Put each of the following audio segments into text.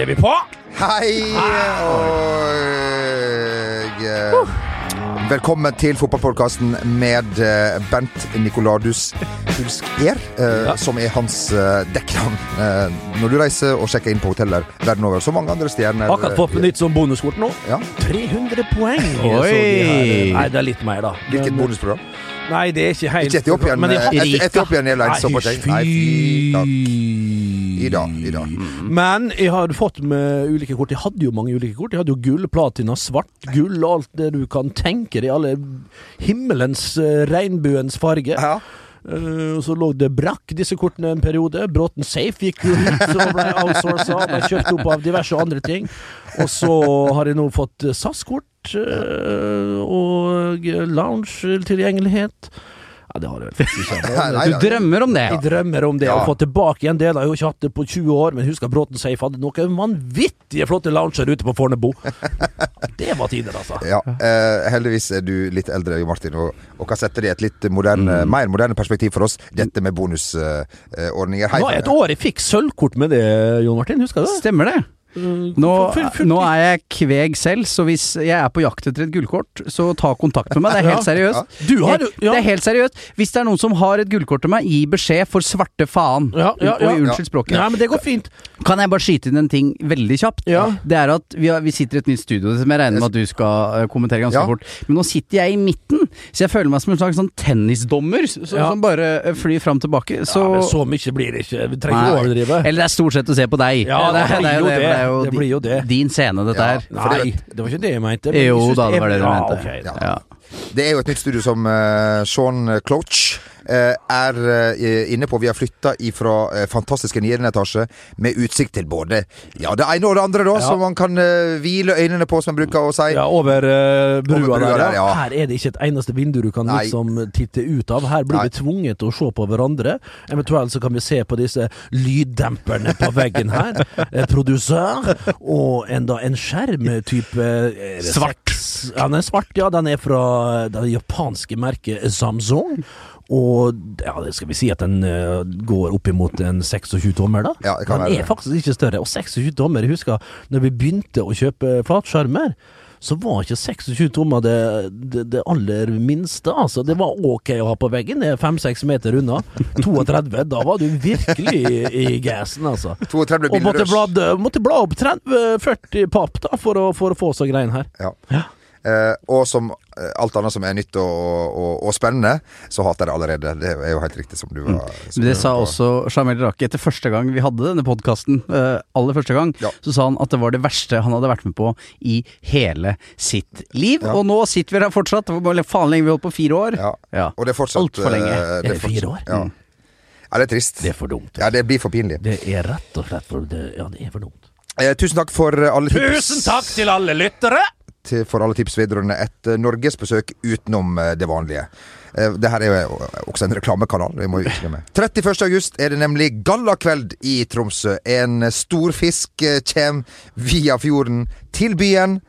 Er vi på? Hei og eh, Velkommen til fotballpodkasten med eh, Bent Nicoladus Hulsker, ja. som er hans eh, dekknavn eh, når du reiser og sjekker inn på hoteller verden over. Så mange andre stjerner. Akkurat fått nytt som bonuskort nå. Ja. 300 poeng. Oi. så de her- Nei, det er litt mer, da. Hvilket bonusprogram? Nei, det er ikke helt Ikke Etiopien, Men eh, har- Et- Etiopien Airlines. Nei, fy. I dag. I dag. Men jeg hadde fått med ulike kort. Jeg hadde jo mange ulike kort. Jeg hadde jo gull, platina, svart gull, alt det du kan tenke deg. Alle himmelens, eh, regnbuens farge. Ja. Eh, og så lå det brakk disse kortene en periode. Bråten Safe gikk jo ut og ble outsourca. Ble kjøpt opp av diverse andre ting. Og så har jeg nå fått eh, SAS-kort eh, og lounge-tilgjengelighet. Ja, det har du vel faktisk ikke. Du drømmer om det? Jeg drømmer om det, Ja. å få tilbake en del. Jeg har jo ikke hatt det på 20 år, men husker Bråten Safe hadde noen vanvittige flotte lounger ute på Fornebu. Det var tider, altså. Ja, eh, heldigvis er du litt eldre, Jo Martin, og, og kan sette det i et litt moderne, mer moderne perspektiv for oss. Dette med bonusordninger. Nå er et år jeg fikk sølvkort med det, Jon Martin. Husker du det? Stemmer det? Uh, Nå, nå er jeg kveg selv, så hvis jeg er på jakt etter et gullkort, så ta kontakt med meg. Det er helt seriøst. Du har ja. Det er helt seriøst. Hvis det er noen som har et gullkort til meg, gi beskjed for svarte faen. Ja, ja, ja. Og unnskyld språket. Nei, men det går fint. Kan jeg bare skyte inn en ting veldig kjapt? Ja. Det er at vi, har, vi sitter i et nytt studio, som jeg regner med at du skal eh, kommentere ganske Ja. fort. Men nå sitter jeg i midten, så jeg føler meg som en slags sånn tennisdommer så, Ja. som bare eh, flyr fram og tilbake. Så, ja, men så mye blir det ikke. Vi trenger ikke å overdrive. Eller det er stort sett å se på deg. Ja, det det, det, det, det, det, det. Er jo Det blir jo det. Din scene, dette Ja. her. For det Nei, det var ikke det jeg mente. men Jo jeg da, det var det du ja, mente. ok. Ja. Ja. Det er jo et nytt studio som uh, Sean Cloach er eh, inne på. Vi har flytta ifra uh, fantastiske niende etasje med utsikt til både ja, det ene og det andre, da, Ja. som man kan eh, hvile øynene på, som man bruker å si. Ja, over eh, brua, Over brua der, der, ja. Her er det ikke et eneste vindu du kan Nei. liksom titte ut av. Her blir Nei. vi tvunget til å se på hverandre. Eventuelt så kan vi se på disse lyddemperne på veggen her. Eh, Produsør. Og enda en skjermtype eh, er Svart. seks- Ja, den er svart, ja. Den er fra det japanske merket Samsung. Og ja, det skal vi si at den uh, går opp imot en 26 tommer, da? Ja, det kan den er det. faktisk ikke større. Og 26 tommer, jeg husker når vi begynte å kjøpe flatskjermer så var ikke 26 tommer det, det, det aller minste. Altså. Det var ok å ha på veggen, det er 5-6 meter unna. 32, da var du virkelig i, gassen, altså. 32 Og måtte bla, måtte bla opp 30-40 papp da, for å, for å få så greien her. Ja. Eh, og som eh, alt annet som er nytt og, og, og spennende, så hater jeg det allerede. Det er jo helt riktig som du var som Men det sa også Shamel Raki etter første gang vi hadde denne podkasten. aller første gang. Ja. Så sa han at det var det verste han hadde vært med på i hele sitt liv. Ja. Og nå sitter vi her fortsatt. Hvor faen lenge vi holdt på? Fire år? Ja. Ja. Og det er fortsatt Alt for lenge. Det Er det fire år? Ja. ja, det er trist. Det er for dumt. Ja, det blir for pinlig. Det er rett og slett for det, Ja, det er for dumt. Eh, tusen takk for alle tips. Tusen takk til alle lyttere! Til, for alle tips vedrørende et uh, norgesbesøk utenom eh, det vanlige. Uh, det her er jo også en reklamekanal. Det må jo ikke med. 31. august er det nemlig gallakveld i Tromsø. En stor fisk kommer via fjorden til byen.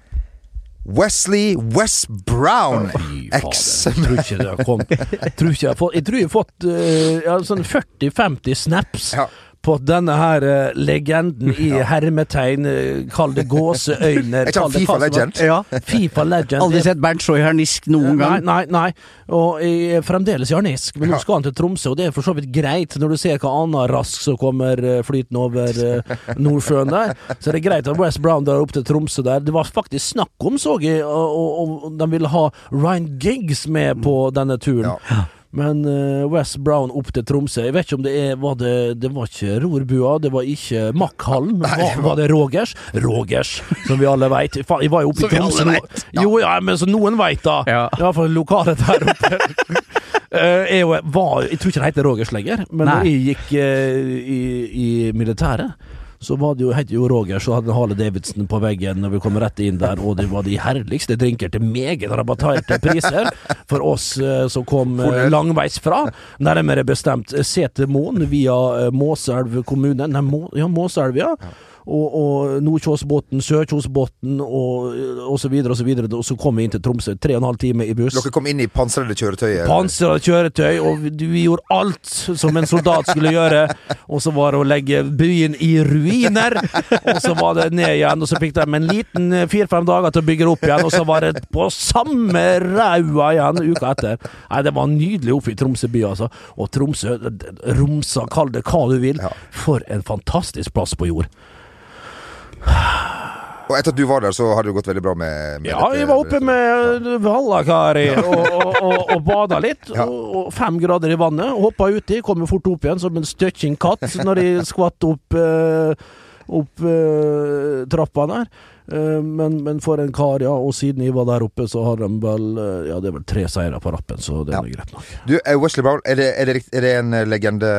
Wesley West Brown, Jeg tror ikke det har kommet Jeg tror, jeg, har fått, jeg, tror jeg har fått uh, sånn 40-50 snaps Ja. På denne her uh, legenden i hermetegn. uh, Kall det gåseøyne. Jeg ikke han kall det FIFA legend? Ja, FIFA legend. Aldri sett Bernt Scheu harnisk noen gang. nei, nei. Og jeg fremdeles i harnisk, men nå skal han til Tromsø, og det er for så vidt greit når du ser hva annet rask som kommer eh, flytende over uh, Nordsjøen der. Så det er greit at West Brown drar opp til Tromsø der. Det var faktisk snakk om, så jeg, og, og, og de ville ha Ryan Giggs med på denne turen. Ja. Men uh, West Brown opp til Tromsø Jeg vet ikke om det er var det, det var ikke Rorbua, det var ikke Mackhallen. Var, var det Rogers? Rogers, som vi alle veit. Faen, Jeg var jo oppe i Som vi alle Tromsø Ja. Jo, ja, men så noen veit, da. Ja. I hvert fall lokalet der oppe. uh, jeg, var, jeg tror ikke det heter Rogers lenger, men Nei. når jeg gikk uh, i, i militæret så var det jo, het jo Roger, så hadde Harley Davidson på veggen når vi kom rett inn der, og det var de herligste drinker til meget rabatterte priser for oss eh, som kom eh, fra. langveisfra. Nærmere bestemt eh, Setermoen via Måselv kommune. Nei, Må, ja, Måselv, ja. Og, og Nordkjosbotn, Sørkjosbotn og, videre og så videre. Og så kom vi inn til Tromsø. Tre og en halv time i buss. Dere kom inn i pansrede kjøretøy? Pansrede kjøretøy, og vi, vi gjorde alt som en soldat skulle gjøre. Og så var det å legge byen i ruiner, og så var det ned igjen. Og så fikk de en liten fire-fem dager til å bygge det opp igjen, og så var det på samme raua igjen uka etter. Nei, det var nydelig opp i Tromsø by, altså. Og Tromsø, Romsa, kall det hva du vil. Ja. For en fantastisk plass på jord. Og etter at du var der, så har det gått veldig bra med, med Ja, jeg var oppe med Vallakari og, og, og, og bada litt. Og, fem grader i vannet. Hoppa uti, kom fort opp igjen som en støtting katt når de skvatt opp, eh, opp eh, trappa der. Eh, men, men for en kar, ja. Og siden jeg var der oppe, så har de vel eh, Ja, det er vel tre seire på rappen, så det er Ja. greit nok. Du, eh, Wesley Brown, er det, er, det, er det en eh, legende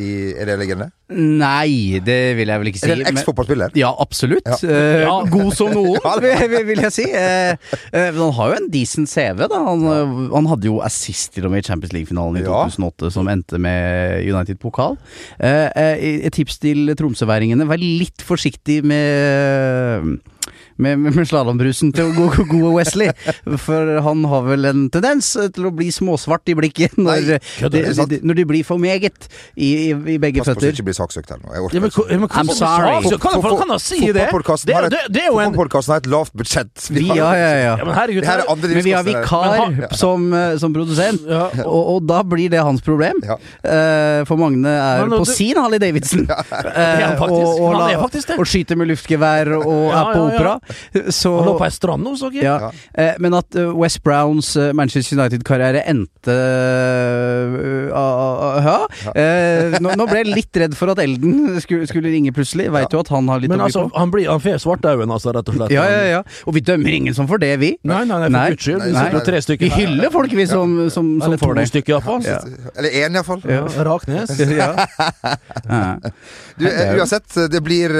i Er det en legende? Nei, det vil jeg vel ikke si. Er det en eks-fotballspiller? Ja, absolutt. Ja. Eh, Ja. God som noen, vil, vil jeg si. Eh, eh, men han har jo en decent CV, da. Han, ja. han hadde jo assist til og med i Champions League-finalen i Ja. 2008, som endte med United-pokal. Eh, eh, et tips til tromsøværingene, vær litt forsiktig med med, med, med slalåmbrusen til gode, gode Wesley. For han har vel en tendens til å bli småsvart i blikket når, Nei, kødder de, de, når de blir for meget i, i, i begge Pass på så ikke blir saksøkt her nå. Jeg orker ikke. ja, I'm sorry. Kan, kan, kan han si det? Fotballpodkasten Det, har en har et lavt budsjett. Vi, ja, ja, ja. Ja, men herregud, her er Men vi har vikar som, eh, som produsent, Ja. og, og da blir det hans problem. Ja. Eh, for Magne er Men på du- sin Harley Davidson. han faktisk. og, og, og skyter med luftgevær og Ja, er på ja, ja. opera. Så Han lå på ei strand nå, så jeg. ja. Ja. Eh, men at eh, West Browns eh, Manchester United-karriere endte uh, uh, uh, Eh, nå, nå ble jeg litt redd for at Elden skulle, skulle ringe plutselig. Veit jo at han har litt Men å by altså, på. han, blir, han får svartdauden, altså, rett og slett. Ja, ja, ja. Og vi dømmer ingen som får det, vi. Nei, nei, nei, for guds skyld. Vi Nei, sitter nei, tre stykker Vi hyller folk, vi, som, som, som Eller to får det. stykker, iallfall. Ja. Eller én, iallfall. Ja. Raknes. ja. Ja. Du, eh, uansett, det blir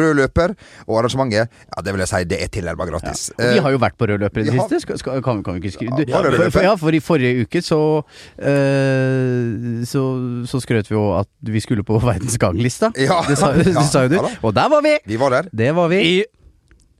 rød løper, og arrangementet, ja, det vil jeg si, det er tilnærma gratis. Og vi har jo vært på rød løper i det Ja. siste, skal, skal, kan, kan vi ikke skrive Ja, for, for, ja, for i forrige uke så, eh, så Så skrøt vi jo at vi skulle på verdens ganglista. Ja. Det sa, det Ja. sa jo du. Ja. Og der var vi! Vi var der. Det var vi. I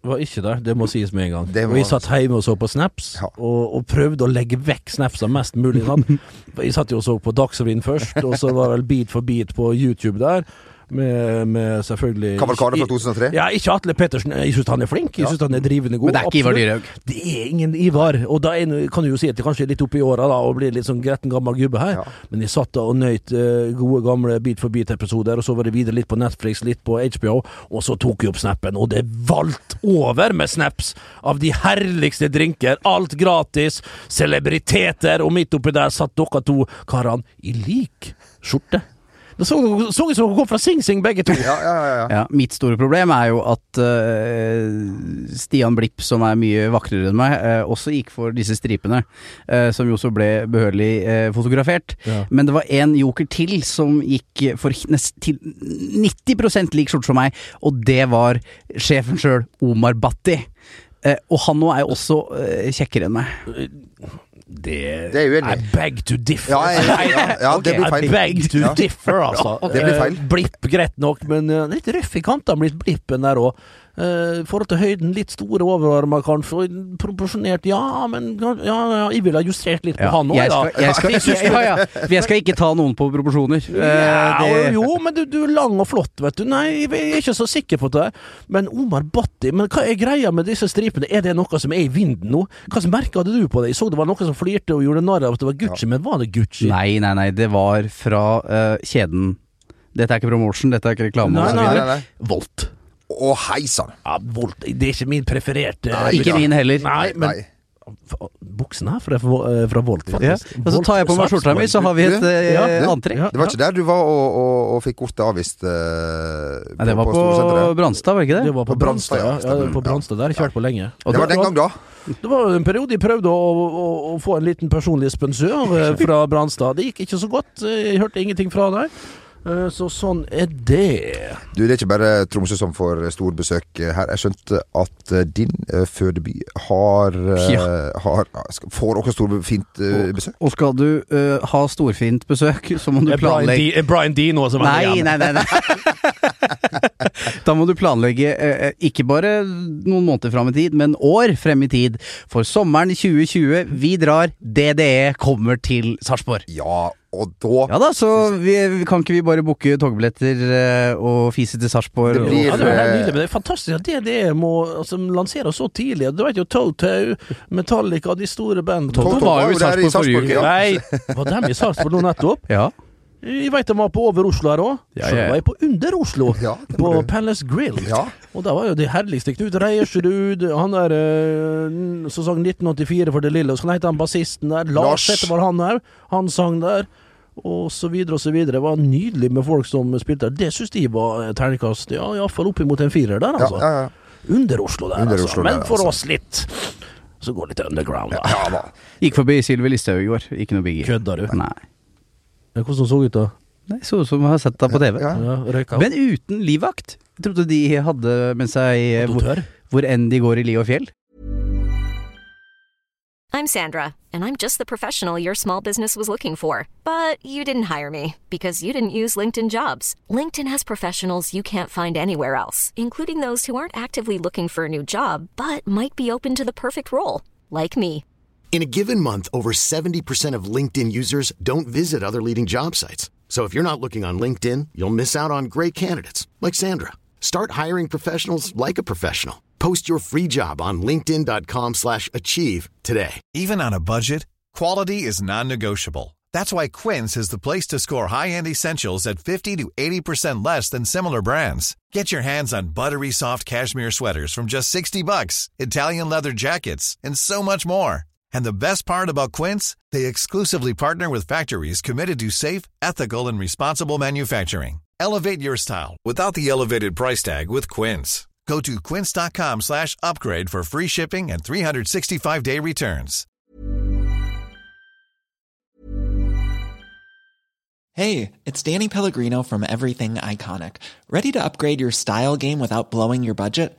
var ikke der, det må sies med en gang. Var... Vi satt hjemme og så på snaps, Ja. og, og prøvde å legge vekk snapsa mest mulig. Vi satt jo og så på Dagsrevyen først, og så var det vel Beat for beat på YouTube der. Med, med selvfølgelig Kavalkade fra 2003. Ja, ikke Atle Pettersen. Jeg syns han er flink. Jeg syns han er drivende god. Men det er ikke Ivar. Dyrhaug. Det er ingen Ivar. Og da er, kan du jo si at det kanskje er litt oppi åra da, og blir litt sånn gretten gammel gubbe her. Ja. Men jeg satt da og nøyt uh, gode gamle Beat for beat-episoder, og så var det videre litt på Netflix, litt på HBO, og så tok jeg opp snappen, og det valt over med snaps av de herligste drinker. Alt gratis, celebriteter, og midt oppi der satt dere to karene i lik skjorte. Det så, så ut som dere kom fra Sing Sing, begge to. Ja, ja, ja, ja. Ja, mitt store problem er jo at uh, Stian Blipp, som er mye vakrere enn meg, uh, også gikk for disse stripene, uh, som jo så ble behørig eh, fotografert. Ja. Men det var en joker til som gikk for nest til 90 lik skjorte som meg, og det var sjefen sjøl, Omar Batti. Eh, og han nå er jo også kjekkere enn meg. Det, Det er i. Beg to differ. Ja, jeg- ja, ja, det blir I beg to differ, altså. Det blir feil. Eh, blipp, greit nok, men eh, litt røff i kantene blitt blippen der òg. I forhold til høyden, litt store overarmer kanskje. Proporsjonert, ja, men ja, ja, jeg ville ha justert litt på Ja, han òg, jeg, da. skal, jeg, skal, ja, ja, for jeg skal ikke ta noen på proporsjoner. Eh, Ja, jo, men du, du er lang og flott, vet du. Nei, jeg er ikke så sikker på det. Men Omar Bhatti, men hva er greia med disse stripene? Er det noe som er i vinden nå? Hva merka hadde du på det? Jeg så det var noe som flirte og gjorde narr av at det var Gucci, men var det Gucci? Nei, nei, nei, det var fra uh, kjeden Dette er ikke promotion, dette er ikke reklame Nei, nei, nei. Volt. Å, hei sann! Ja, Volt, det er ikke min prefererte Nei, Ikke min heller. Nei, men Nei. Buksene Buksen her fra, fra, Volt, faktisk. Ja. Og så tar jeg på meg skjorta mi, så har vi et eh, Ja, eh, antrekk. Ja, Det var ikke der du var og, og, og fikk kortet avvist? eh, Nei, det var på på Brannstad, var det ikke Det det? var på På Brannstad, Brannstad, ja. ja, På Brannstad, Der har jeg kjørt på lenge. Og Det var den gang, da. Det var en periode jeg prøvde å, å, å få en liten personlig sponsør eh, fra Brannstad. Det gikk ikke så godt. Jeg hørte ingenting fra deg. Eh, Så sånn er det. Du, Det er ikke bare Tromsø som får storbesøk her. Jeg skjønte at eh, din eh, fødeby har, eh, har skal- Får også storfint uh, besøk. Og skal du uh, ha storfint besøk, så må du planlegge Brian, D Dino som er Nei, nei, nei. nei. Da må du planlegge eh, ikke bare noen måneder fram i tid, men år frem i tid. For sommeren 2020, vi drar, DDE kommer til Sarpsborg. Ja, og da Ja da, så vi, kan ikke vi bare booke togbilletter eh, og fise til Sarpsborg? Det og- blir- Ja, det er nydelig, men det er fantastisk at det må altså, lansere så tidlig. Du vet jo Toto, Metallica, de store bandene. Toto var jo i Sarpsborg forrige uke. Nei, var dem i Sarpsborg nå nettopp? Ja. Jeg veit han var på Over Oslo her òg. Ja, Så ja. var jeg på Under Oslo, Ja, på du. Palace Grill. Ja. Og det var jo det herligste. Knut Reiersrud, han der eh, som sang 1984 for Det Lille, og så heter han bassisten der. Lars Lars. heter var han òg. Han sang der. Og så videre og så videre. Det var nydelig med folk som spilte der. Det syns de var terningkast Ja, iallfall oppimot en firer der, Ja, altså. ja, ja. Under Oslo der, Under altså. Oslo Men der, for altså. oss litt Så går litt underground, da. ja da. Gikk forbi Sylvi Listhaug i går. Ikke noe biggie. Kødder du? Nei. Ja, Hvordan så det ut, da? Nei, Så ut som jeg har sett deg på TV. Ja. Ja, Røyka? Men uten livvakt. Jeg trodde de hadde med seg eh, hvor, hvor enn de går i li og fjell. I'm Sandra, and I'm just the professional your small business was looking for. But you didn't hire me because you didn't use LinkedIn jobs. LinkedIn has professionals you can't find anywhere else, including those who aren't actively looking for a new job but might be open to the perfect role, like me. In a given month, over 70% of LinkedIn users don't visit other leading job sites. So if you're not looking on LinkedIn, you'll miss out on great candidates like Sandra. Start hiring professionals like a professional. Post your free job on linkedin.com/achieve today. Even on a budget, quality is non-negotiable. That's why Quince is the place to score high-end essentials at 50 to 80% less than similar brands. Get your hands on buttery soft cashmere sweaters from just 60 bucks, Italian leather jackets, and so much more. And the best part about Quince, they exclusively partner with factories committed to safe, ethical, and responsible manufacturing. Elevate your style without the elevated price tag with Quince. Go to quince.com slash upgrade for free shipping and 365-day returns. Hey, it's Danny Pellegrino from Everything Iconic. Ready to upgrade your style game without blowing your budget?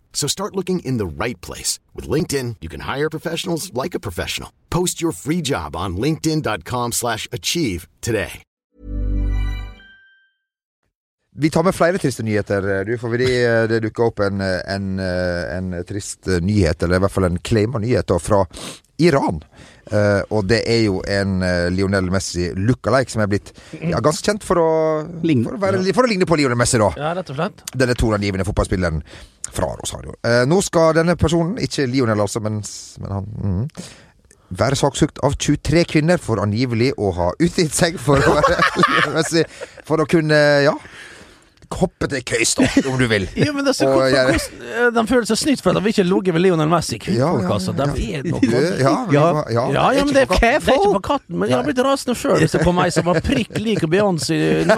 So start looking in the right place. With LinkedIn, you can hire professionals like a professional. Post your free job on linkedin.com slash achieve today. Vi tar med flere triste nyheter, du, for fordi eh, det dukka opp en, eh, en, eh, en trist eh, nyhet, eller i hvert fall en claima nyhet, fra Iran. Uh, og det er jo en uh, Lionel Messi lookalike som er blitt ja, ganske kjent for å, Ligne. for, å være, for å ligne på Lionel Messi, da. Ja, rett og slett. Denne toneangivende fotballspilleren fra Rosario. Uh, nå skal denne personen, ikke Lionel altså, men, men han mm, være saksøkt av 23 kvinner for angivelig å ha utgitt seg for å være Lionel Messi. For å kunne, ja Hoppe til køys, da, om du vil. Ja, men det er så, Og jeg- hvordan, eh, de føler seg snytt for at de ikke ligger ved Lionel Messi. Kvinnfolk, altså. De er noe ja, Ja. ja, Ja, ja, men det er, ikke det er ikke på katten, men jeg har blitt rasende sjøl hvis det kom ei som var prikk lik Beyoncé nå.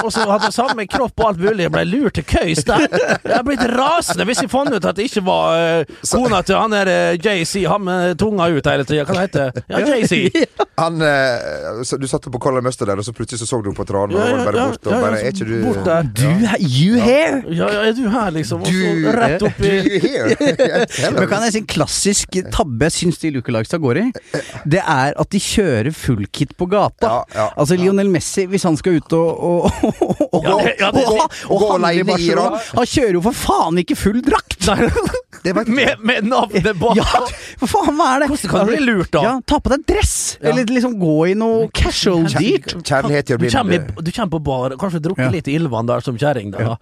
Og så hadde samme kropp og alt mulig. Jeg ble lurt til køys der. Jeg har blitt rasende hvis jeg fant ut at det ikke var uh, kona til han der uh, JC, han med tunga ut hele tida. Hva heter det? Ja, JC. Han, uh, du satt på Colin Mustard der, og så plutselig så, så du på tranen, og Ja, var ja, bare ja, bort. Og ja, bare, ja, er ikke du der. Du, you here? Ja, ja, er du her, liksom? Og så Du- rett opp Du i? Men kan jeg si en klassisk tabbe jeg syns de lookalikesa går i? Det er at de kjører full kit på gata. Altså Lionel Messi, hvis han skal ut og og, handle i Barcelona. Iran. Han kjører jo for faen ikke full drakt! Med, med navnet bak. Ja, for faen, hva er det? Hvordan kan du bli lurt, da? Ja, Ta på deg dress! Eller liksom gå i noe casual dyrt. Kjærlighet gjør Du blind. du kommer på bar, kanskje drukket litt i Ylvan der som kjerring. Da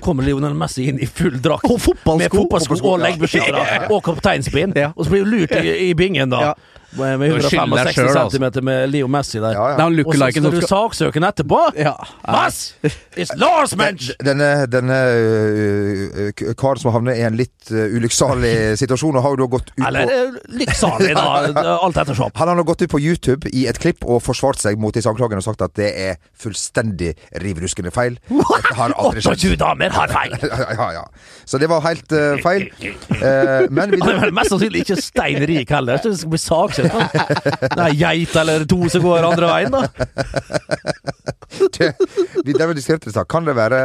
kommer Lionel Messi inn i full drakt. Og fotballsko. Med fotballsko og ja. leggbeskyttere og kapteinspinn. Ja. Og så blir du lurt i, i bingen, da. Med Du skylder deg 165 selv, altså. cm med Leo Messi der. Ja, ja. Og så skal du saksøke han etterpå? ja. Mass! It's Lars Mensch! Denne, denne øh, øh, karen som har havnet i en litt uh, ulykksalig situasjon, og har jo da gått ut Eller på Eller lykksalig, da. Alt ettersom. han har nå gått ut på YouTube i et klipp og forsvart seg mot disse anklagene og sagt at det er fullstendig rivruskende feil. Dette har aldri skjedd. 28 damer har feil! Ja, ja. Så det var helt uh, feil. Eh, men vi, Han er mest sannsynlig ikke stein rik heller, tror det skal bli saksøkt. Da. Det er geit eller to som går andre veien, da. det, det, der vi diskuterte i stad. kan det være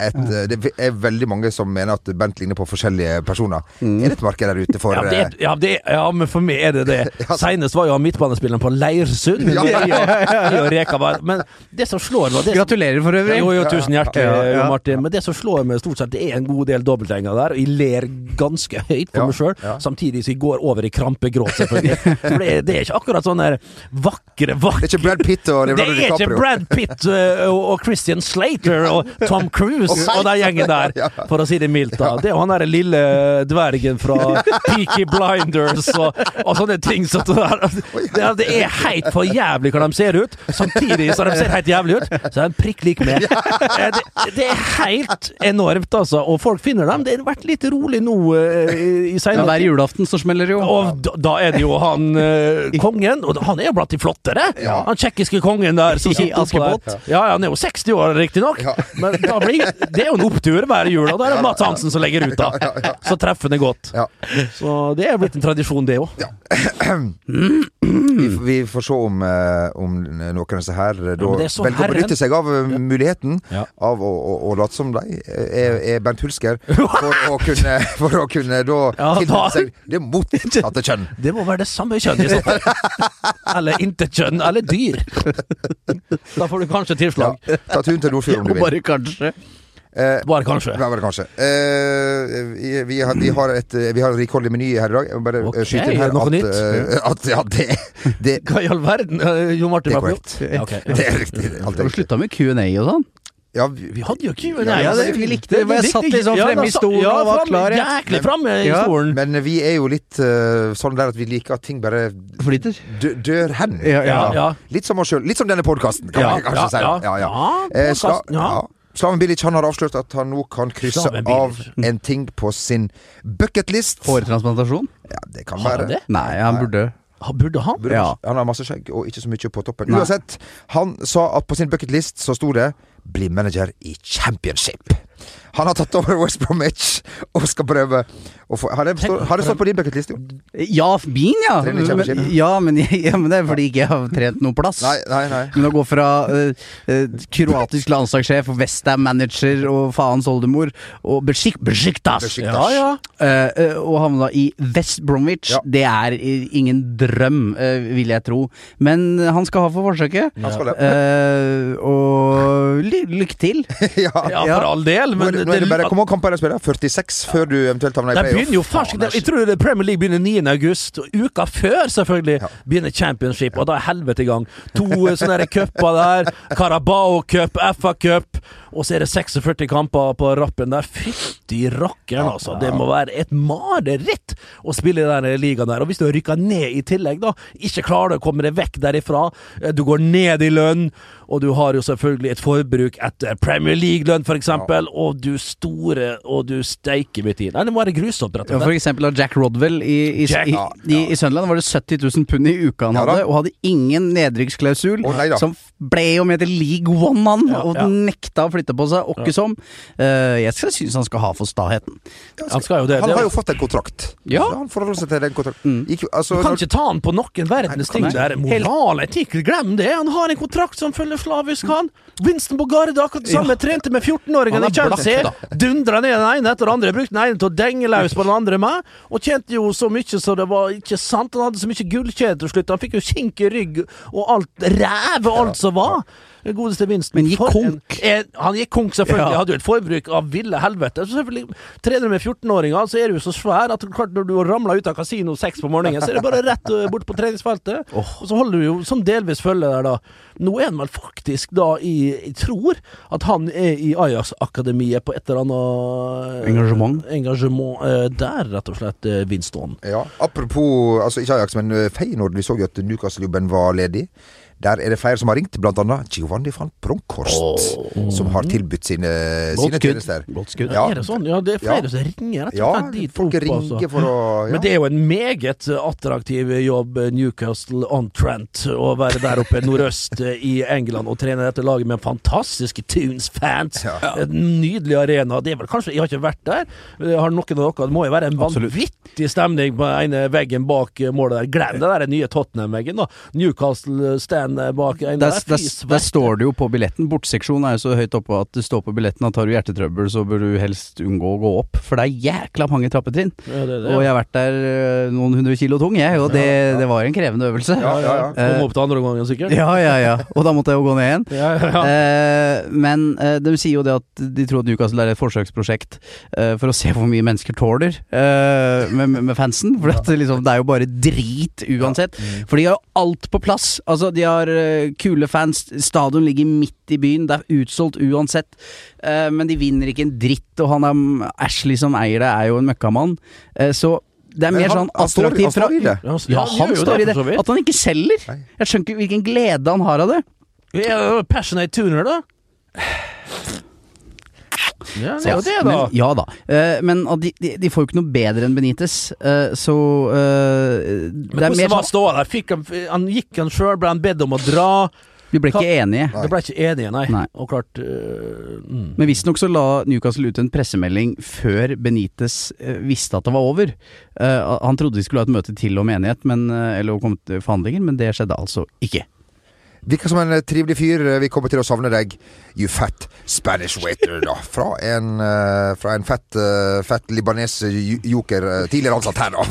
et øh, Det er veldig mange som mener at Bent ligner på forskjellige personer. Er det et marked der ute for Ja, det, er- ja, det, er- ja, men for meg er det det. Senest var jo han midtbanespilleren på Leirsund. Ja, ja, I og- i var- Men det som slår meg Gratulerer for øvrig. Jo, jo, tusen hjertelig, Ja, ja. Jo Martin. Men det som slår meg stort sett, det er en god del dobbeltgjenger der. Og jeg ler ganske høyt for Ja, meg sjøl, ja. samtidig som jeg går over i krampegråt, selvfølgelig. For det, er- det er ikke akkurat sånn der vakre, vakre Det er ikke Brad Pitt og det Leonardo er ikke Brad Pitt uh, og, og Christian Slater og Tom Cruise og den gjengen der, for å si det mildt. da Det er jo han derre lille dvergen fra Peaky Blinders og, og sånne ting. Så det, er, det er helt for jævlig hva de ser ut, samtidig som de ser helt jævlig ut. Så er de prikk lik meg. Eh, Det, det er helt enormt, altså. Og folk finner dem. Det har vært litt rolig nå uh, i Ja, seinere hver julaften så smeller det jo. og da, da er det jo han eh, kongen, og han er jo blant de flottere. Han tsjekkiske kongen der som I. Askepott. Ja, ja, han er jo 60 år riktignok, Ja. men da blir, det er jo en opptur hver jul, og da er det Mats Hansen som legger ut, da. Så treffer det godt. Ja. Så det er blitt en tradisjon, det òg. Vi, vi får se om, eh, om noen av disse her eh, da velger å benytte seg av eh, muligheten Ja. av å, å, å late som de er, er Bernt Hulsker, for å kunne, for å kunne da Ja, tilnærme seg det motsatte kjønn. Det må være det samme kjønn i så fall. Eller intet kjønn, eller dyr. Da får du kanskje Ja. tilslag. Ta turen til Nordfjord om du vil. bare kanskje. Eh, Bare kanskje. Ja, bare kanskje. Eh, vi, vi, har, vi, har et, eh, vi har en rikholdig meny her i dag. Jeg må bare okay, skyte inn her noe at, nytt? eh, at Ja, det, det, Hva i all verden? eh, Jo Martin det er korrekt. Ja, okay. Det er riktig. Alt er riktig. slutta med Q&A og sånn? Ja, vi, Vi hadde jo ikke Ja, det- vi likte det, Vi jeg satt liksom fremme i stolen ja, og var klar. Jæklig framme i Ja. stolen. men vi er jo litt uh, sånn der at vi liker at ting bare Flyter. dø, dør hen. Ja, ja. Ja, Litt som oss sjøl. Litt som denne podkasten, kan Ja, man kanskje ja, si. ja. Ja, Eh, Sla. Slaven Bilic han har avslørt at han nå kan krysse av en ting på sin bucketlist. Hårtransplantasjon? Ja, det kan være. det? Nei, han burde Ha, Burde han? Burde- Ja. Han har masse skjegg og ikke så mye på toppen. Nei. Uansett, han sa at på sin bucketlist så sto det 'bli manager i championship'. Han har tatt over West Bromwich og skal prøve å få Har det, stå, har det stått på din bucketliste? Ja, min, ja. Men, ja, men, ja, men det er fordi ikke jeg har trent noen plass. Nei, nei, nei. Men å gå fra uh, uh, kroatisk landslagssjef, Westham-manager og faens oldemor og Besiktas Besiktas Besiktas. Ja, ja. Uh, eh, og havna i West Bromwich. Ja. Det er ingen drøm, vil jeg tro. Men han skal ha for forsøket. Eh, og ly lykke til. ja. Ja, Ja. for all del, Nå men er det, nå er det bare Hvor mange kamper er det spiller? 46 før du eventuelt havner i De playoff? begynner jo Faen, Jeg tror Premier League begynner 9. august, uka før selvfølgelig Ja. begynner championship, og da er helvete i gang. To sånne cuper der. Carabao Cup, FA Cup, og så er det 46 kamper på rappen der. Fytti rakkeren, altså. Det må være et mareritt å spille i den ligaen der. Og hvis du har rykka ned i tillegg, da, ikke klarer du å komme deg vekk derifra, eh, du går ned i lønn, og du har jo selvfølgelig et forbruk etter Premier League-lønn, for eksempel, og du store og du steike mitt i. Nei, det må være grusomt, rett Ja, for eksempel av Jack Rodwell i, i, Jack, i, ja, i, i Sønderland var det 70 000 pund i uka han Ja hadde, og hadde ingen nedrykksklausul. oh, som ble jo med til League One, han, Ja, og ja. nekta å flytte på seg. Åkke som. Uh, jeg skal synes han skal ha for staheten. Han skal jo det. Han det har jo fått en kontrakt. Ja. Han forholder seg til den kontrakten. Ikke, altså, Du kan når- ikke ta han på noen verdens ting Nei, der. Moral, etikk, glem det. Han har en kontrakt som følger slavisk, han. Winston Bogarde, akkurat det samme. Trente med 14-åringen i Chelsea. Dundra ned den ene etter den andre. Brukte den ene til å denge løs på den andre med. Og tjente jo så mye så det var ikke sant. Han hadde så mye gullkjede til slutt. Han fikk jo kink i rygg og alt ræv og alt som var. Godeste Winston. Men gikk konk. En, en, han gikk konk, selvfølgelig. Ja. Hadde jo et forbruk av ville helvete. Så selvfølgelig, Trener du med 14-åringer, så er du så svær at klart når du ramler ut av kasino seks på morgenen, så er det bare rett eh, bort på treningsfeltet. Og så holder du jo som delvis følge der, da. Nå er han vel faktisk da i Jeg tror at han er i Ajax-akademiet på et eller annet eh, Engasjement. Engasjement eh, der, rett og slett, eh, Winston. Ja, Apropos, altså ikke Ajax, men eh, Feyenoord. Vi så jo at Newcastle-jobben var ledig. Der er det flere som har ringt, blant annet Giovanni van Bronckhorst, som har tilbudt sine, sine tjenester. Godt skudd. Ja. Er det sånn? Ja, det er flere Ja. som ringer Ja, dit. folk opp, altså. ringer for å ja. Men det er jo en meget attraktiv jobb, Newcastle on Trent, å være der oppe nordøst i England og trene dette laget med fantastiske Tunes-fans. Ja. En nydelig arena. Det er vel kanskje Jeg har ikke vært der. Har noen av dere Det må jo være en vanvittig stemning på ene veggen bak målet der. Glem det der nye Tottenham-veggen, da. Newcastle-stand bak en Der, der. der, der står det jo på billetten. Bortseksjonen er jo så høyt oppe at det står på billetten at har du hjertetrøbbel, så bør du helst unngå å gå opp. For det er jækla mange trappetrinn. Ja, det, det, Og jeg har vært der øh, noen hundre kilo tung, jeg, og det, det var en krevende øvelse. Ja, ja, ja. Kom opp til andre omgangen, sikkert. ja, ja, ja. Og da måtte jeg jo gå ned igjen. Ja, ja, ja. Eh, men eh, de sier jo det at de tror at Newcastle er et forsøksprosjekt eh, for å se hvor mye mennesker tåler eh, med, med- med fansen. For at det, liksom, det er jo bare drit uansett. For de har jo alt på plass. Altså, de har eh, kule fans, stadion ligger midt i byen, det er utsolgt uansett. Eh, men de vinner ikke en dritt, og han er, Ashley som eier det, er jo en møkkamann. Eh, så det er Men mer han- sånn han han attraktivt fra det. Ja, han står i det. At han ikke selger. Jeg skjønner ikke hvilken glede han har av det. Ja, passionate tuner, da? Ja, det er jo det, da. Men, ja da. Eh, men de, de, de får jo ikke noe bedre enn Benitez, eh, så eh, Men Det hvordan mer var sånn ståa der? Fikk han, han gikk han sjøl, ble han bedt om å dra? Vi ble ikke enige. Det ble ikke enige, nei. Nei. Og klart øh, mm. Men visstnok så la Newcastle ut en pressemelding før Benitez visste at det var over. Uh, han trodde de skulle ha et møte til om enighet, men, eller til forhandlinger, men det skjedde altså ikke. Virker som en eh, trivelig fyr. Vi kommer til å savne deg, you fat Spanish waiter, da. Fra en, eh, fra en fett, eh, fett libanes joker, eh, tidligere ansatt her, da.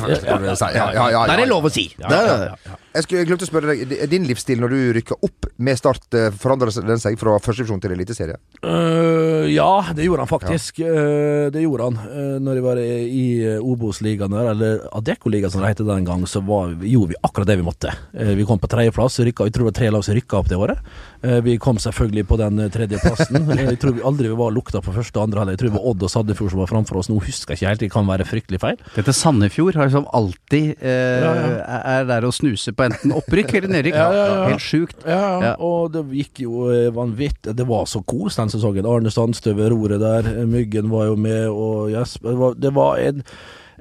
si. Ja, ja, ja, Der er ja. lov å si. Ja, ja, ja. Jeg skulle jeg glemte å spørre deg, er din livsstil når du rykker opp med Start, eh, forandrer den seg fra førstedivisjon til eliteserie? Uh, ja, det gjorde han faktisk. Øh, det gjorde han. Uh, når jeg var i, Obos-ligaen eller Adecco-ligaen som det het den gang, så var, gjorde vi akkurat det vi måtte. Uh, vi kom på tredjeplass. rykka- Jeg tror det var tre lag som rykka opp det året. Eh, vi kom selvfølgelig på den eh, tredjeplassen. Eh, jeg tror vi aldri var lukta på første og andre halvdel. Jeg tror det var Odd og Sandefjord som var framfor oss. Nå husker jeg ikke helt, det kan være fryktelig feil. Dette Sandefjord har liksom alltid eh, Ja, ja. er der å snuse på enten opprykk eller nedrykk. Ja, ja, ja. Helt sjukt. Ja, Ja. og det gikk jo eh, vanvittig. Det var så kos den sesongen. Arne Sandstø ved roret der, Myggen var jo med, og Jesper Det var, det var en,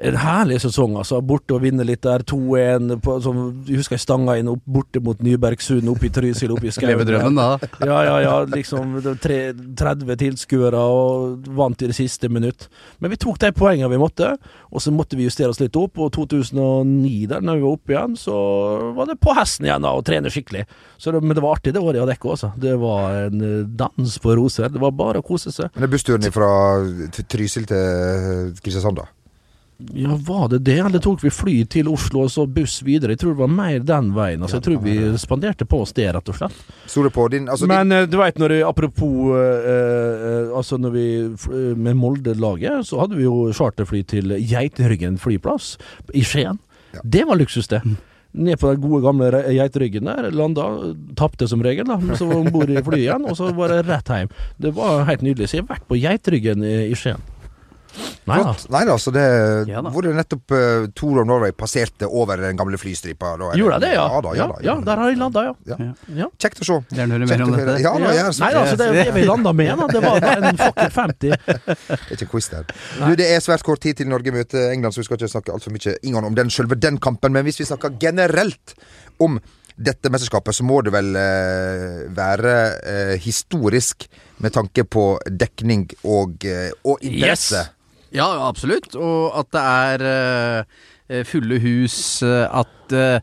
en herlig sesong, altså. Borte og vinne litt der. 2-1. på- som- Jeg husker jeg stanga inn opp, borte mot Nybergsund, oppe i Trysil, oppe i skauen. Leve drømmen, da. Ja, ja, ja. Liksom tre, 30 tilskuere og vant i det siste minutt. Men vi tok de poengene vi måtte, og så måtte vi justere oss litt opp. Og 2009, der når vi var oppe igjen, så var det på hesten igjen da, og trene skikkelig. Så det, men det var artig det året hadde Adecco, altså. Det var en eh, dans på roser. Det var bare å kose seg. Men det er bussturen fra Trysil til Kristiansand, da? Ja, var det det? Eller tok vi fly til Oslo og så buss videre? Jeg tror det var mer den veien. Altså, jeg tror vi spanderte på oss det, rett og slett. Din altså, Men eh, du veit når det, Apropos eh, eh, Altså når vi eh, Med Molde-laget så hadde vi jo charterfly til Geitryggen flyplass i Skien. Ja. Det var luksus, det. Ned på den gode gamle Geitryggen der. Landa. Tapte som regel, da. Så var om bord i flyet igjen, og så var det rett hjem. Det var helt nydelig. Så jeg har vært på Geitryggen i, i Skien. Nei da. Flott. Nei da, så det Ja da. Hvor det nettopp uh, Tour of Norway passerte over den gamle flystripa. Da, Gjorde jeg det, ja? Ja da, ja, da, ja, der har jeg landa, ja. Ja. ja. Kjekt å se. Gjerne høre mer om dette. Ja, da, så- Nei da, altså, det er det vi landa med, da. Det var en fucking 50. Det er ikke quiz der. Du, det er svært kort tid til Norge møter England, så vi skal ikke snakke altfor mye Ingan, om den selve den kampen. Men hvis vi snakker generelt om dette mesterskapet, så må det vel eh, være eh, historisk med tanke på dekning og, eh, og interesse. Yes. Ja, absolutt. Og at det er eh, fulle hus, eh, at at eh,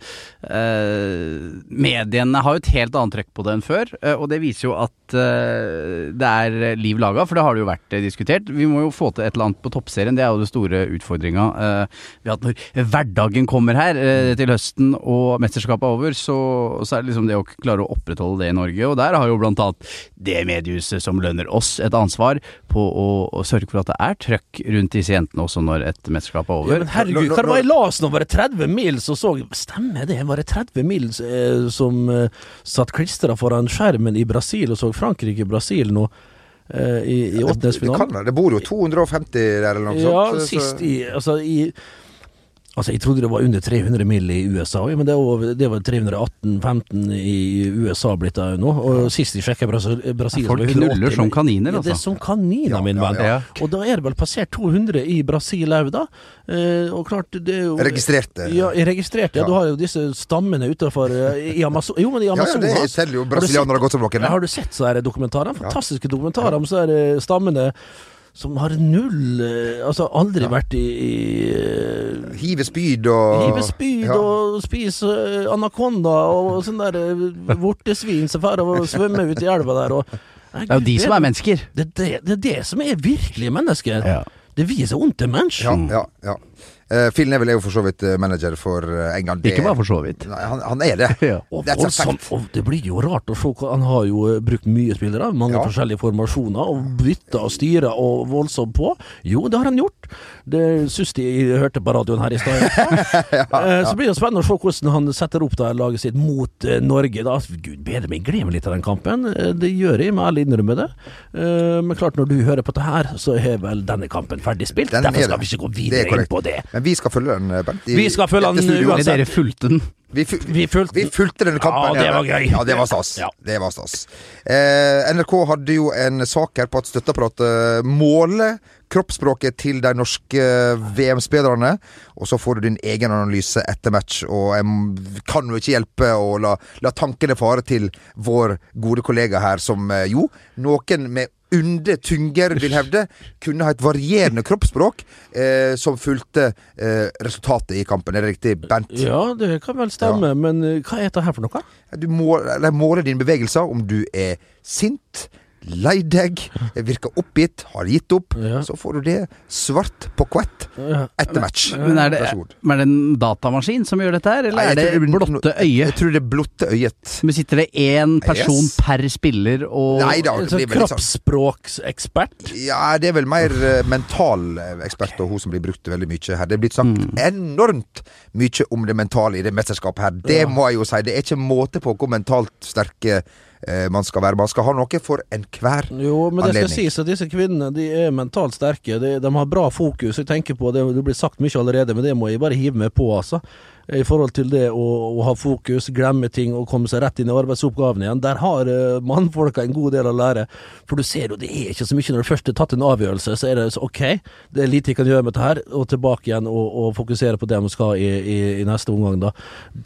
eh, mediene har jo et helt annet trøkk på det enn før. eh, og det viser jo at det er liv laga, for det har det jo vært diskutert. Vi må jo få til et eller annet på toppserien, det er jo den store utfordringa. Eh, ved at når hverdagen kommer her til høsten og mesterskapet er over, så, så er det liksom det å klare å opprettholde det i Norge. Og der har jo blant annet det mediehuset som lønner oss et ansvar på å, å sørge for at det er trøkk rundt disse jentene også når et mesterskap er Ja, over. men herregud, hva det var jeg las nå? bare 30 mil som så Stemmer det? Var det 30 mil eh, som eh, satt klistra foran skjermen i Brasil og så Frankrike-Brasil nå eh, i, i Det, det, kan, være. det bor jo 250 der eller noe Ja, sånt. så- sist i Altså, i Altså, Jeg trodde det var under 300 mil i USA, ja, men det var, det 318-15 i USA blitt det nå. Og sist jeg sjekka Brasil, Brasil Folk var det 180, knuller som kaniner, altså. Ja, det er altså. som kaniner, Ja, min ja, venn. ja. Og da er det vel passert 200 i Brasil òg, da. Eh, og klart, det er jo Registrerte. Ja, registrerte. Ja. Du har jo disse stammene utafor i Amazon... Jo, men i Ja, ja, det teller jo brasilianere godt som noen. ja, Har du sett så her dokumentarer? Fantastiske dokumentarer om så her eh, stammene som har null eh, Altså aldri vært i, i Hive spyd og Hive spyd Ja. og spise eh, anakonda og sånn der eh, vortesvin som drar og svømmer ut i elva der og Nei, Det er jo de som er mennesker. Det, er det, det er det som er virkelige mennesker. Ja. Det viser ondt til er mennesker. Ja, ja, ja. Eh, Phil Neville er jo for så vidt eh, manager for eh, England. Det- Ikke bare for så vidt. Nei, han, han er det. Ja. Og, a voldsomt, og det blir jo rart å se hva Han har jo brukt mye spillere, mange Ja. forskjellige formasjoner, og bytta og styra og voldsomt på. Jo, det har han gjort. Det syns de hørte på radioen her i stad. Eh, Så blir det spennende å se hvordan han setter opp det laget sitt mot Norge. Da. Gud bedre meg, gleder meg litt til den kampen. Det gjør jeg, må ærlig innrømme det. Eh, Men klart, når du hører på det her, så er vel denne kampen ferdig spilt. Den Derfor er skal vi ikke gå er videre inn på det. Men vi skal følge den, eh, Bernt. i Vi skal følge den uansett. Dere fulgte den. Vi, fu Vi fulgte vi fulgte denne kampen. Ja, det var gøy. Ja, det var stas. Ja. Det var stas. Eh, NRK hadde jo en sak her på at støtteapparatet måler kroppsspråket til de norske VM-spillerne. Og så får du din egen analyse etter match. Og jeg kan jo ikke hjelpe å la, la tankene fare til vår gode kollega her, som eh, jo, noen med Unde Tynger vil hevde kunne ha et varierende kroppsspråk eh, som fulgte eh, resultatet i kampen. Er det riktig, Bent? Ja, det kan vel stemme, men eh, hva er dette her for noe? Du må, måler dine bevegelser om du er sint, lei deg, virker oppgitt, har gitt opp. Ja. Så får du det svart på kvett etter match. Men er det, men er det en datamaskin som gjør dette her, eller Nei, er det blotte øyet? Jeg tror det er blotte øyet. Men sitter det én person Yes. per spiller og Nei da, det Altså, blir vel sånn kroppsspråksekspert. Ja, det er vel mer uh, mental eh, ekspert og hun som blir brukt veldig mye her. Det er blitt sagt Mm. enormt mye om det mentale i det mesterskapet her. Det Ja. må jeg jo si. Det er ikke måte på hvor mentalt sterke man skal være. Man skal ha noe for enhver anledning. Jo, men det skal sies at disse kvinnene de er mentalt sterke. De, de har bra fokus. Jeg tenker på det, det blir sagt mye allerede, men det må jeg bare hive meg på, altså. I forhold til det å, å ha fokus, glemme ting og komme seg rett inn i arbeidsoppgavene igjen. Der har uh, mannfolka en god del å lære. For du ser jo, det er ikke så mye når du først har tatt en avgjørelse, så er det så ok, det er lite jeg kan gjøre med dette her, og tilbake igjen og, og fokusere på det de skal i, i, i neste omgang, da.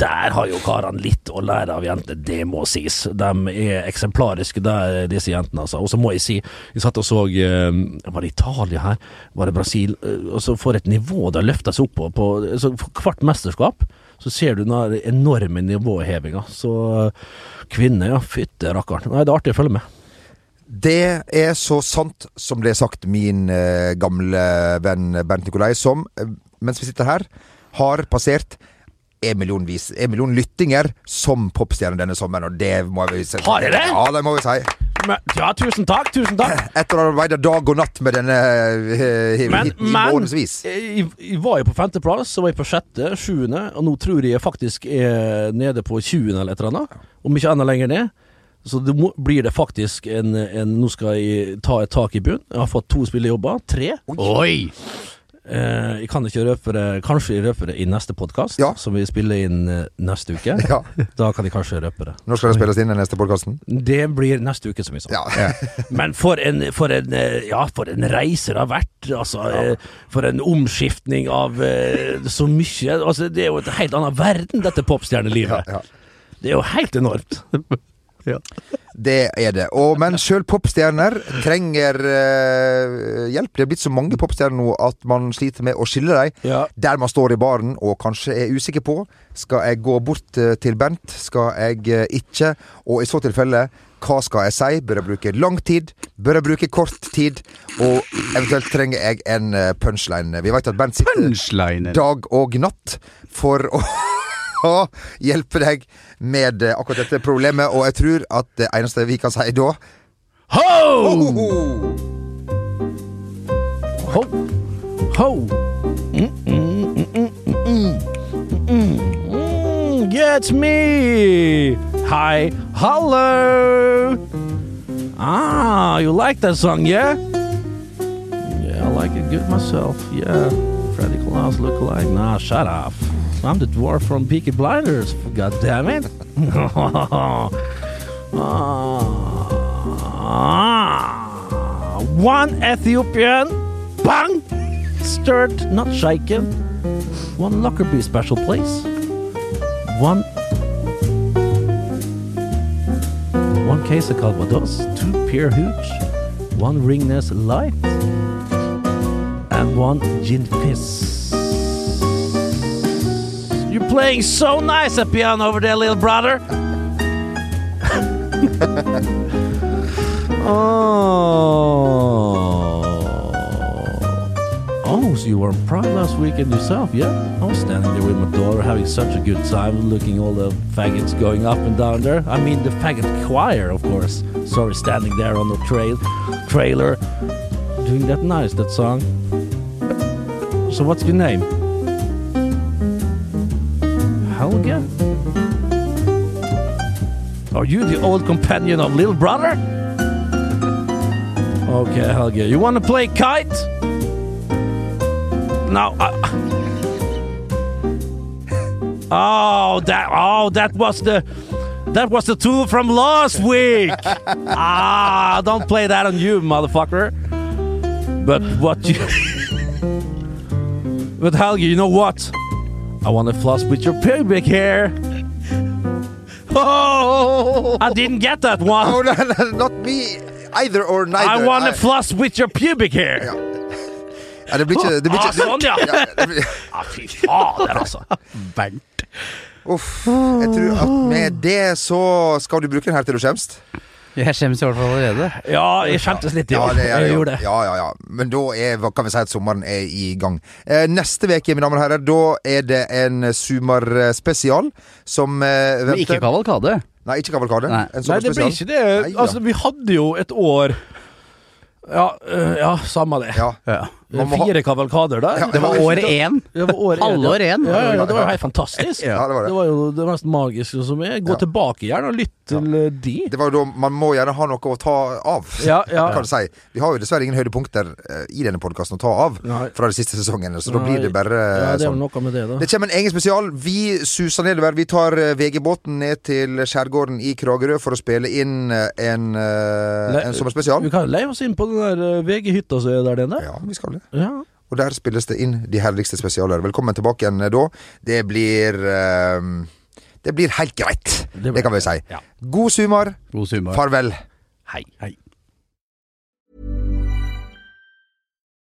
Der har jo karene litt å lære av jentene, det må sies. De er eksemplariske, der, disse jentene, altså. Og så må jeg si, jeg satt og så eh, Var det Italia her? Var det Brasil? Eh, Og så får et nivå har løfta seg opp på, på hvert mesterskap. Så ser du den enorme nivåhevinga. Så kvinner, ja. Fytte rakkeren. Nei, det er artig å følge med. Det er så sant som det er sagt, min eh, gamle venn Bernt Nikolai, som, eh, mens vi sitter her, har passert en millionvis, en million lyttinger som popstjerne denne sommeren, og det må vi si. Har jeg det? Ja, det må vi si. Ja, tusen takk, tusen takk. Etter å ha arbeidet dag og natt med denne eh, Men, i men månedsvis. jeg, jeg var jo på femteplass, så var jeg på sjette, sjuende, og nå tror jeg jeg faktisk er nede på tjuende eller et eller annet. Om ikke enda lenger ned. Så det må, blir det faktisk en, en Nå skal jeg ta et tak i bunn. Jeg har fått to spillejobber. Tre. Oi! Eh, jeg kan ikke røpe det Kanskje jeg røper det i neste podkast, Ja. som vi spiller inn eh, neste uke. Ja. Da kan jeg kanskje røpe det. Når skal det spilles inn, den neste podkasten? Det blir neste uke, som vi sa. Ja. Men for en, for en eh, Ja, for en reise det har vært. Altså, eh, for en omskiftning av eh, så mye. Altså, det er jo et helt annen verden, dette popstjernelivet. Det er jo helt enormt. Det er det. Og, men sjøl popstjerner trenger eh, hjelp. Det er blitt så mange popstjerner nå at man sliter med å skille dem. Ja. Der man står i baren og kanskje er usikker på Skal jeg gå bort eh, til Bent, skal jeg eh, ikke? Og i så tilfelle, hva skal jeg si? Bør jeg bruke lang tid? Bør jeg bruke kort tid? Og eventuelt trenger jeg en eh, punchline. Vi vet at Bent sitter dag og natt for å å hjelpe deg med eh, akkurat dette problemet, og jeg tror at det eneste vi kan si da Ho! ho, Ho! Ho! Mm, mm, mm, it's me! Hi, hello! Ah, you like that song, yeah? Yeah, I like it good myself, yeah. Freddy Klaus look like. Nah, shut up. I'm the dwarf from Peaky Blinders, god damn it. Ah, one Ethiopian, bang, stirred, not shaken. One Lockerbie special, please. One, one case of Calvados, two Pier Hooch, one Ringness Light, and one Gin Fizz. You're playing so nice at piano over there, little brother. oh. Oh, so you were Pride last weekend yourself, yeah? I was standing there with my daughter having such a good time looking all the faggots going up and down there. I mean the faggot choir, of course. Sorry, standing there on the trail trailer doing that nice, that song. So what's your name? Helge? Are you the old companion of little brother? Okay, Helge. You want to play kite? No. I... Oh, that. Oh, that was the. That was the tool from last week. ah, don't play that on you, motherfucker. But what you. but Helge, you know what? I want to floss with your pubic hair. Oh, I didn't get that one. oh, no, no, Not me either or neither. I want to floss with your pubic hair. Ja. Ja, det blir ikke, det blir Ah, sånn, ja. ja blir, Ah, fy fader, altså. Bernt. Uff. Jeg tror at med det så skal du bruke den her til du skjemmes. Jeg skjemmes i hvert fall allerede. Ja, jeg skjemtes litt, i år. Ja, det jeg jo. gjorde det. Ja, ja, ja. Men da er, hva kan vi si at sommeren er i gang. Eh, neste uke, mine damer og herrer, da er det en sommerspesial som eh, Men ikke kavalkade. Nei, ikke kavalkade. Nei. En Nei, det blir ikke det. Nei. Altså, vi hadde jo et år Ja, øh, ja samme det. Ja. Ja. Man må ha- Fire kavalkader der. Ja, Det var år én. Det var år én, ja. Ja, det var jo helt fantastisk. Ja, det var det. Det var jo det mest magiske som er. Gå Ja. tilbake gjerne og lytt til eh, de. Det var jo da Man må gjerne ha noe å ta av. Ja, ja. Kan du si. Vi har jo dessverre ingen høydepunkter eh, i denne podkasten å ta av Nei. fra de siste sesongene, så da blir det bare Ja, det sånn. noe med det, da. Det kommer en egen spesial. Vi suser nedover. Vi tar eh, VG-båten ned til skjærgården i Kragerø for å spille inn eh, en, eh, en sommerspesial. Vi kan leie oss inn på den der eh, VG-hytta som er der nede. Ja, vi skal det. Ja. Og der spilles det inn de herligste spesialer. Velkommen tilbake igjen eh, da. Det blir eh, Det blir helt greit. Det Det, kan vi si. ja. God sumar God sumar Farvel. Hei. Hei.